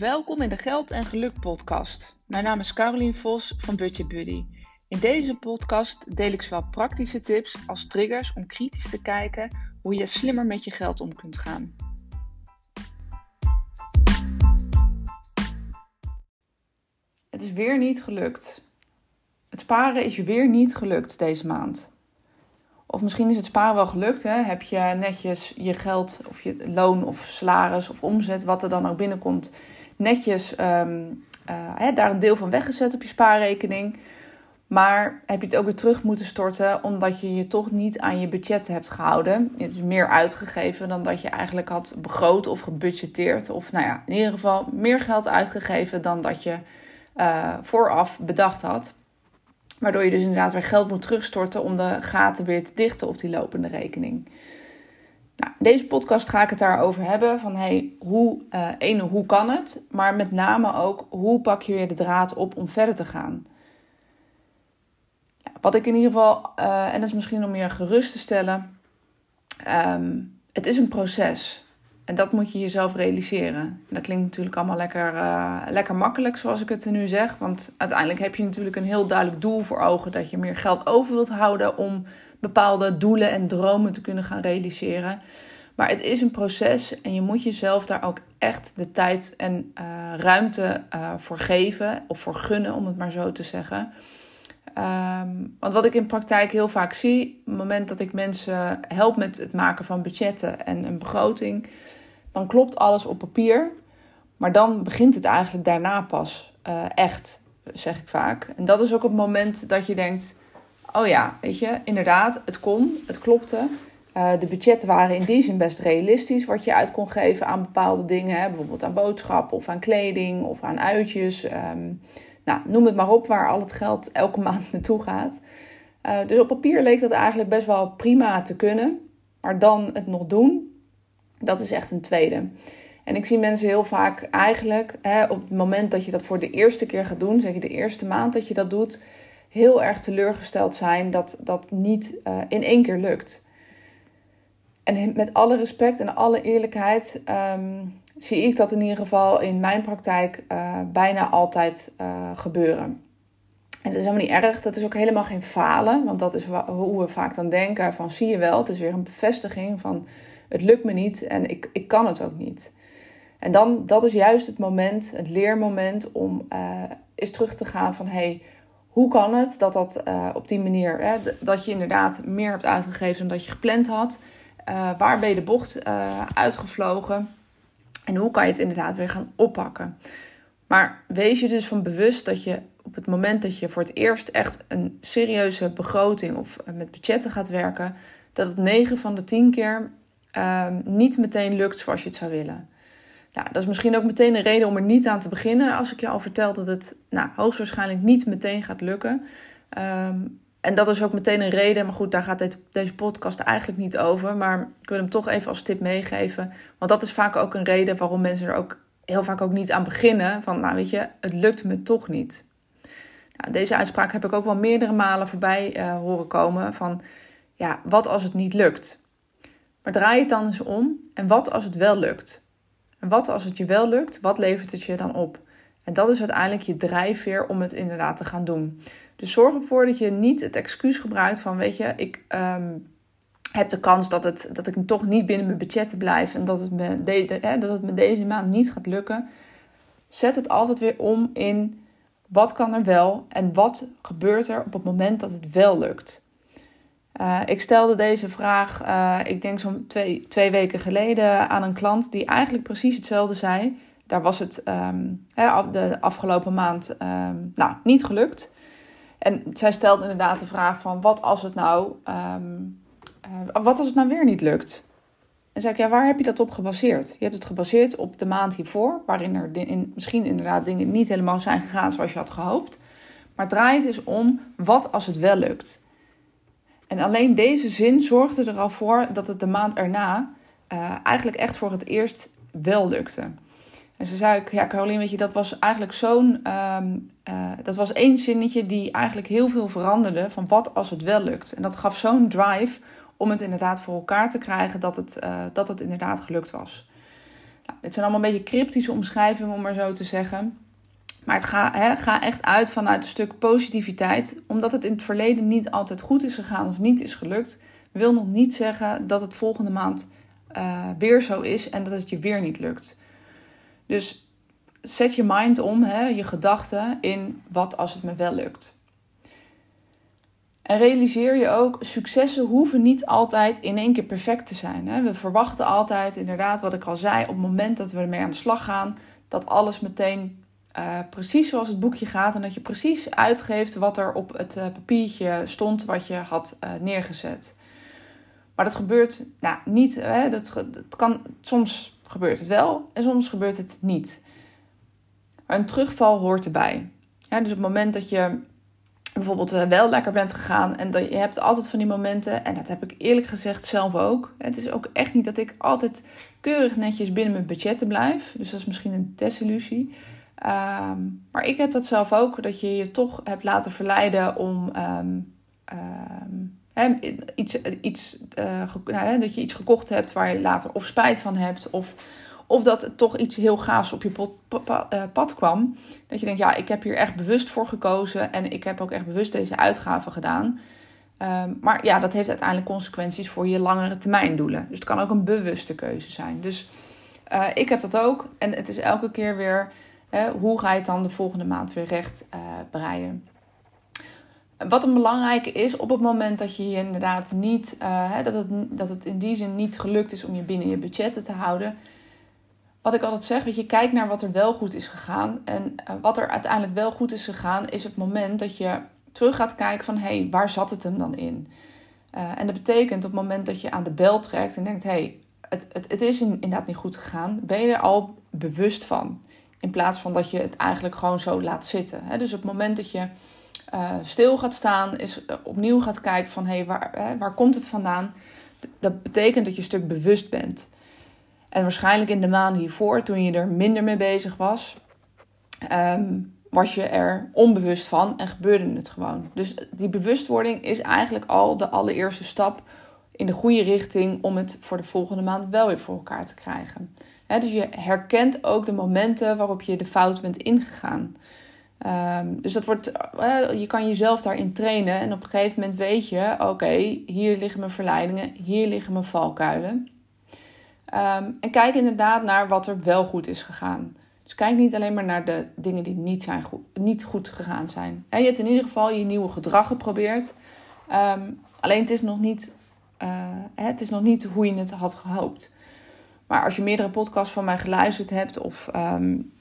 Welkom in de Geld en Geluk podcast. Mijn naam is Carolien Vos van Budget Buddy. In deze podcast deel ik zowel praktische tips als triggers om kritisch te kijken hoe je slimmer met je geld om kunt gaan. Het is weer niet gelukt. Het sparen is je weer niet gelukt deze maand. Of misschien is het sparen wel gelukt. Hè? Heb je netjes je geld of je loon of salaris of omzet, wat er dan ook binnenkomt, netjes um, uh, daar een deel van weggezet op je spaarrekening. Maar heb je het ook weer terug moeten storten omdat je je toch niet aan je budget hebt gehouden. Je hebt dus meer uitgegeven dan dat je eigenlijk had begroot of gebudgeteerd. Of nou ja, in ieder geval meer geld uitgegeven dan dat je uh, vooraf bedacht had. Waardoor je dus inderdaad weer geld moet terugstorten om de gaten weer te dichten op die lopende rekening. Nou, deze podcast ga ik het daarover hebben. Van hey, hoe, uh, ene, hoe kan het? Maar met name ook, hoe pak je weer de draad op om verder te gaan? wat ik in ieder geval, uh, en dat is misschien om je gerust te stellen. Um, het is een proces. En dat moet je jezelf realiseren. En dat klinkt natuurlijk allemaal lekker, uh, lekker makkelijk, zoals ik het nu zeg. Want uiteindelijk heb je natuurlijk een heel duidelijk doel voor ogen dat je meer geld over wilt houden om bepaalde doelen en dromen te kunnen gaan realiseren. Maar het is een proces en je moet jezelf daar ook echt de tijd en uh, ruimte uh, voor geven, of voor gunnen, om het maar zo te zeggen. Um, want wat ik in praktijk heel vaak zie, op het moment dat ik mensen help met het maken van budgetten en een begroting, dan klopt alles op papier. Maar dan begint het eigenlijk daarna pas uh, echt, zeg ik vaak. En dat is ook het moment dat je denkt: oh ja, weet je, inderdaad, het kon, het klopte. Uh, de budgetten waren in die zin best realistisch, wat je uit kon geven aan bepaalde dingen. Hè? Bijvoorbeeld aan boodschappen of aan kleding of aan uitjes. Um, nou, noem het maar op, waar al het geld elke maand naartoe gaat. Uh, dus op papier leek dat eigenlijk best wel prima te kunnen. Maar dan het nog doen, dat is echt een tweede. En ik zie mensen heel vaak eigenlijk hè, op het moment dat je dat voor de eerste keer gaat doen, zeg je de eerste maand dat je dat doet, heel erg teleurgesteld zijn dat dat niet uh, in één keer lukt. En met alle respect en alle eerlijkheid um, zie ik dat in ieder geval in mijn praktijk uh, bijna altijd uh, gebeuren. En dat is helemaal niet erg. Dat is ook helemaal geen falen. Want dat is hoe we vaak dan denken van zie je wel. Het is weer een bevestiging van het lukt me niet en ik, ik kan het ook niet. En dan, dat is juist het moment, het leermoment om uh, eens terug te gaan van... Hey, hoe kan het dat dat uh, op die manier, hè, dat je inderdaad meer hebt uitgegeven dan dat je gepland had? Uh, waar ben je de bocht uitgevlogen? En hoe kan je het inderdaad weer gaan oppakken? Maar wees je dus van bewust dat je op het moment dat je voor het eerst echt een serieuze begroting of met budgetten gaat werken, dat het 9 van de 10 keer um, niet meteen lukt zoals je het zou willen. Nou, dat is misschien ook meteen een reden om er niet aan te beginnen als ik je al vertel dat het nou, hoogstwaarschijnlijk niet meteen gaat lukken. Um, en dat is ook meteen een reden, maar goed, daar gaat deze podcast eigenlijk niet over. Maar ik wil hem toch even als tip meegeven. Want dat is vaak ook een reden waarom mensen er ook heel vaak ook niet aan beginnen. Van, nou weet je, het lukt me toch niet. Nou, deze uitspraak heb ik ook wel meerdere malen voorbij uh, horen komen. Van, ja, wat als het niet lukt? Maar draai het dan eens om. En wat als het wel lukt? En wat als het je wel lukt? Wat levert het je dan op? En dat is uiteindelijk je drijfveer om het inderdaad te gaan doen. Dus zorg ervoor dat je niet het excuus gebruikt van, weet je, ik um, heb de kans dat, het, dat ik toch niet binnen mijn budget blijf en dat het, me hè, dat het me deze maand niet gaat lukken. Zet het altijd weer om in wat kan er wel en wat gebeurt er op het moment dat het wel lukt. Uh, ik stelde deze vraag, uh, ik denk zo'n twee, twee weken geleden, aan een klant die eigenlijk precies hetzelfde zei. Daar was het um, de afgelopen maand um, nou, niet gelukt. En zij stelt inderdaad de vraag van wat als het nou, um, uh, wat als het nou weer niet lukt? En zei ik, ja, waar heb je dat op gebaseerd? Je hebt het gebaseerd op de maand hiervoor, waarin er misschien inderdaad dingen niet helemaal zijn gegaan zoals je had gehoopt. Maar draai het eens om, wat als het wel lukt? En alleen deze zin zorgde er al voor dat het de maand erna uh, eigenlijk echt voor het eerst wel lukte. En ze zei ik, ja Caroline, weet je, dat was eigenlijk zo'n, um, dat was één zinnetje die eigenlijk heel veel veranderde van wat als het wel lukt. En dat gaf zo'n drive om het inderdaad voor elkaar te krijgen dat het, uh, dat het inderdaad gelukt was. Nou, dit zijn allemaal een beetje cryptische omschrijvingen, om maar zo te zeggen. Maar het gaat ga echt uit vanuit een stuk positiviteit. Omdat het in het verleden niet altijd goed is gegaan of niet is gelukt, wil nog niet zeggen dat het volgende maand uh, weer zo is en dat het je weer niet lukt. Dus zet je mind om, je gedachten in wat als het me wel lukt. En realiseer je ook, successen hoeven niet altijd in één keer perfect te zijn. We verwachten altijd, inderdaad, wat ik al zei, op het moment dat we ermee aan de slag gaan, dat alles meteen uh, precies zoals het boekje gaat en dat je precies uitgeeft wat er op het uh, papiertje stond wat je had uh, neergezet. Maar dat gebeurt nou, niet. Hè, dat, kan, soms gebeurt het wel en soms gebeurt het niet. Een terugval hoort erbij. dus op het moment dat je bijvoorbeeld wel lekker bent gegaan en dat je hebt altijd van die momenten, en dat heb ik eerlijk gezegd zelf ook. Het is ook echt niet dat ik altijd keurig netjes binnen mijn budgetten blijf. Dus dat is misschien een desillusie. Ehm, maar ik heb dat zelf ook, dat je je toch hebt laten verleiden om um, iets, iets, uh, dat je iets gekocht hebt waar je later of spijt van hebt, of, of dat het toch iets heel gaafs op je uh, pad kwam. Dat je denkt, ja, ik heb hier echt bewust voor gekozen en ik heb ook echt bewust deze uitgaven gedaan. Maar ja, dat heeft uiteindelijk consequenties voor je langere termijn doelen. Dus het kan ook een bewuste keuze zijn. Dus uh, ik heb dat ook. En het is elke keer weer hoe ga je het dan de volgende maand weer recht uh, breien? Wat een belangrijke is, op het moment dat je je inderdaad niet, uh, dat, het, dat het in die zin niet gelukt is om je binnen je budgetten te houden. Wat ik altijd zeg, weet je, kijk naar wat er wel goed is gegaan. En uh, wat er uiteindelijk wel goed is gegaan, is het moment dat je terug gaat kijken van, hé, hey, waar zat het hem dan in? en dat betekent op het moment dat je aan de bel trekt en denkt, hé, hey, het, het, het is inderdaad niet goed gegaan, ben je er al bewust van. In plaats van dat je het eigenlijk gewoon zo laat zitten. Dus op het moment dat je uh, stil gaat staan, is uh, opnieuw gaat kijken van hé, hey, waar, waar komt het vandaan? Dat betekent dat je een stuk bewust bent. En waarschijnlijk in de maanden hiervoor, toen je er minder mee bezig was, um, was je er onbewust van en gebeurde het gewoon. Dus die bewustwording is eigenlijk al de allereerste stap in de goede richting om het voor de volgende maand wel weer voor elkaar te krijgen dus je herkent ook de momenten waarop je de fout bent ingegaan. Um, dus dat wordt, je kan jezelf daarin trainen en op een gegeven moment weet je: oké, hier liggen mijn verleidingen, hier liggen mijn valkuilen. Um, en kijk inderdaad naar wat er wel goed is gegaan. Dus kijk niet alleen maar naar de dingen die niet, zijn goed, niet goed gegaan zijn. Je hebt in ieder geval je nieuwe gedrag geprobeerd. Um, alleen het is, nog niet, uh, het is nog niet hoe je het had gehoopt. Maar als je meerdere podcasts van mij geluisterd hebt, of, um,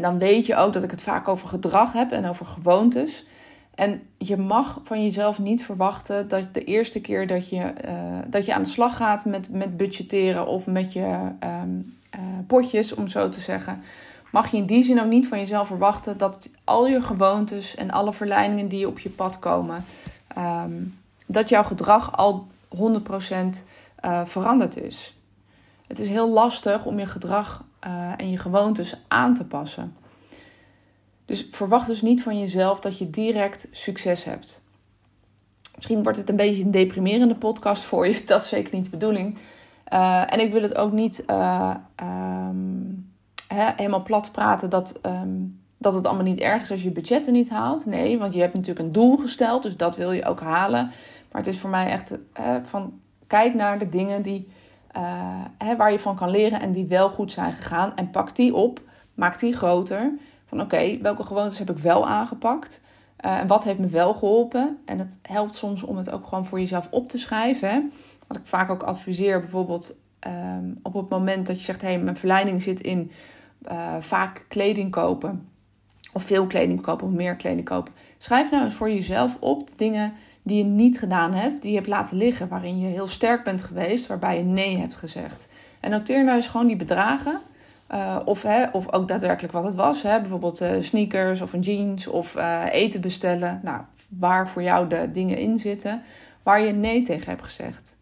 dan weet je ook dat ik het vaak over gedrag heb en over gewoontes. En je mag van jezelf niet verwachten dat de eerste keer dat je, uh, dat je aan de slag gaat met, met budgetteren of met je um, uh, potjes, om zo te zeggen. Mag je in die zin ook niet van jezelf verwachten dat al je gewoontes en alle verleidingen die op je pad komen, um, dat jouw gedrag al 100% uh, veranderd is. Het is heel lastig om je gedrag uh, en je gewoontes aan te passen. Dus verwacht dus niet van jezelf dat je direct succes hebt. Misschien wordt het een beetje een deprimerende podcast voor je. Dat is zeker niet de bedoeling. Uh, en ik wil het ook niet um, he, helemaal plat praten dat, um, dat het allemaal niet erg is als je budgetten niet haalt. Nee, want je hebt natuurlijk een doel gesteld, dus dat wil je ook halen. Maar het is voor mij echt van kijk naar de dingen die hè, waar je van kan leren en die wel goed zijn gegaan. En pak die op, maak die groter. Van oké, welke gewoontes heb ik wel aangepakt? Uh, en wat heeft me wel geholpen? En het helpt soms om het ook gewoon voor jezelf op te schrijven. Hè? Wat ik vaak ook adviseer, bijvoorbeeld um, op het moment dat je zegt: hé, hey, mijn verleiding zit in uh, vaak kleding kopen. Of veel kleding kopen of meer kleding kopen. Schrijf nou eens voor jezelf op de dingen die je niet gedaan hebt, die je hebt laten liggen, waarin je heel sterk bent geweest, waarbij je nee hebt gezegd. En noteer nou eens gewoon die bedragen. Uh, of, hè, of ook daadwerkelijk wat het was. Hè? Bijvoorbeeld uh, sneakers of een jeans of uh, eten bestellen. Nou, waar voor jou de dingen in zitten waar je nee tegen hebt gezegd.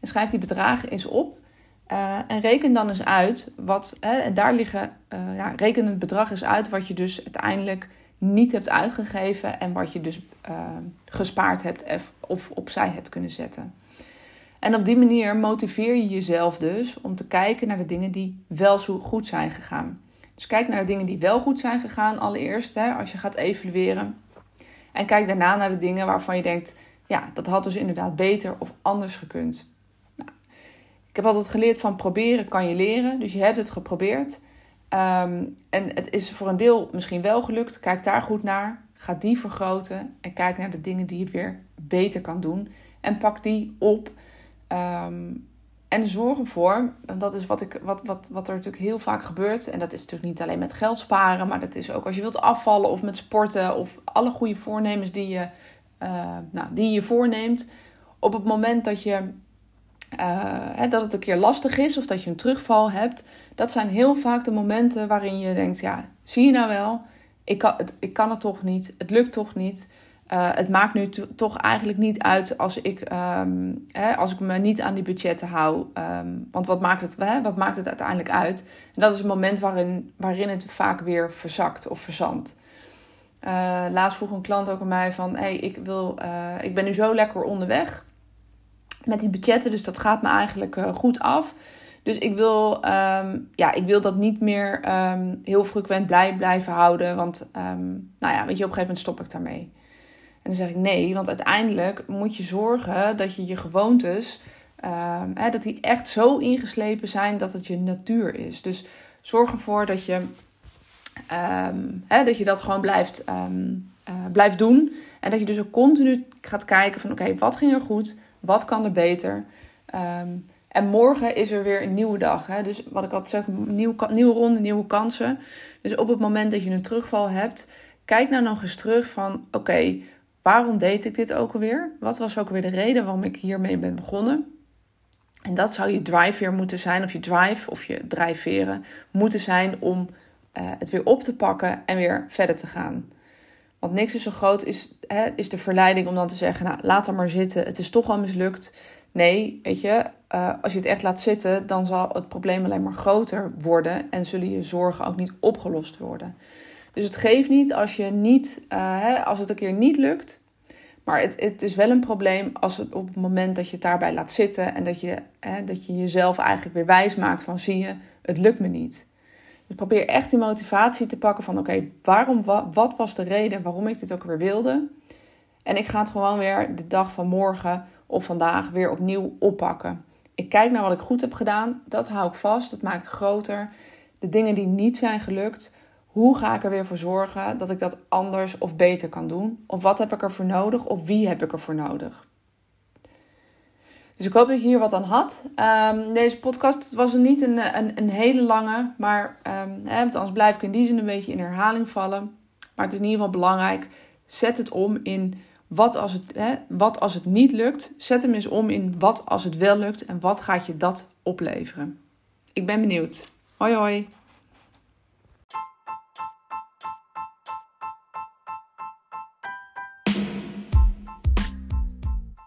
En schrijf die bedragen eens op. en reken dan eens uit wat, hè, en daar liggen, ja, reken het bedrag eens uit wat je dus uiteindelijk niet hebt uitgegeven en wat je dus uh, gespaard hebt of opzij hebt kunnen zetten. En op die manier motiveer je jezelf dus om te kijken naar de dingen die wel zo goed zijn gegaan. Dus kijk naar de dingen die wel goed zijn gegaan allereerst, hè, als je gaat evalueren. En kijk daarna naar de dingen waarvan je denkt, ja, dat had dus inderdaad beter of anders gekund. Nou, ik heb altijd geleerd van proberen kan je leren. Dus je hebt het geprobeerd. Ehm, en het is voor een deel misschien wel gelukt. Kijk daar goed naar. Ga die vergroten. En kijk naar de dingen die je weer beter kan doen. En pak die op. Ehm, en zorg ervoor, en dat is wat, ik, wat, wat, wat er natuurlijk heel vaak gebeurt. En dat is natuurlijk niet alleen met geld sparen, maar dat is ook als je wilt afvallen of met sporten of alle goede voornemens die je, uh, nou, die je voorneemt. Op het moment dat, je, uh, dat het een keer lastig is of dat je een terugval hebt, dat zijn heel vaak de momenten waarin je denkt: ja, zie je nou wel, ik kan het, ik kan het toch niet, het lukt toch niet. Uh, het maakt nu toch eigenlijk niet uit als ik, um, hè, als ik me niet aan die budgetten hou. Um, want wat maakt, het, hè, wat maakt het uiteindelijk uit? En dat is het moment waarin, waarin het vaak weer verzakt of verzandt. Uh, laatst vroeg een klant ook aan mij van... Hey, ik, wil, ik ben nu zo lekker onderweg met die budgetten, dus dat gaat me eigenlijk goed af. Dus ik wil, um, ja, ik wil dat niet meer heel frequent blij, blijven houden. Want nou ja, weet je, op een gegeven moment stop ik daarmee. En dan zeg ik nee, want uiteindelijk moet je zorgen dat je je gewoontes, hè, dat die echt zo ingeslepen zijn dat het je natuur is. Dus zorg ervoor dat je, hè, dat, je dat gewoon blijft, uh, blijft doen. En dat je dus ook continu gaat kijken van oké, wat ging er goed? Wat kan er beter? en morgen is er weer een nieuwe dag. Hè? Dus wat ik altijd zeg, nieuw, nieuwe ronde, nieuwe kansen. Dus op het moment dat je een terugval hebt, kijk nou nog eens terug van oké, Waarom deed ik dit ook alweer? Wat was ook weer de reden waarom ik hiermee ben begonnen? En dat zou je drive weer moeten zijn, of je drive of je drijfveren moeten zijn om uh, het weer op te pakken en weer verder te gaan. Want niks is zo groot, is, hè, is de verleiding om dan te zeggen: Nou, laat er maar zitten, het is toch al mislukt. Nee, weet je, uh, als je het echt laat zitten, dan zal het probleem alleen maar groter worden en zullen je zorgen ook niet opgelost worden. Dus het geeft niet als, je niet, uh, hè, als het een keer niet lukt. Maar het, het is wel een probleem als het op het moment dat je het daarbij laat zitten en dat je, hè, dat je jezelf eigenlijk weer wijs maakt van zie je, het lukt me niet. Dus probeer echt die motivatie te pakken van oké, waarom, wat, wat was de reden waarom ik dit ook weer wilde? En ik ga het gewoon weer de dag van morgen of vandaag weer opnieuw oppakken. Ik kijk naar wat ik goed heb gedaan, dat hou ik vast, dat maak ik groter. De dingen die niet zijn gelukt, hoe ga ik er weer voor zorgen dat ik dat anders of beter kan doen? Of wat heb ik ervoor nodig? Of wie heb ik ervoor nodig? Dus ik hoop dat je hier wat aan had. Um, deze podcast was niet een, een, een hele lange, maar um, hè, anders blijf ik in die zin een beetje in herhaling vallen. Maar het is in ieder geval belangrijk. Zet het om in wat als het, hè, wat als het niet lukt. Zet hem eens om in wat als het wel lukt en wat gaat je dat opleveren. Ik ben benieuwd. Hoi hoi.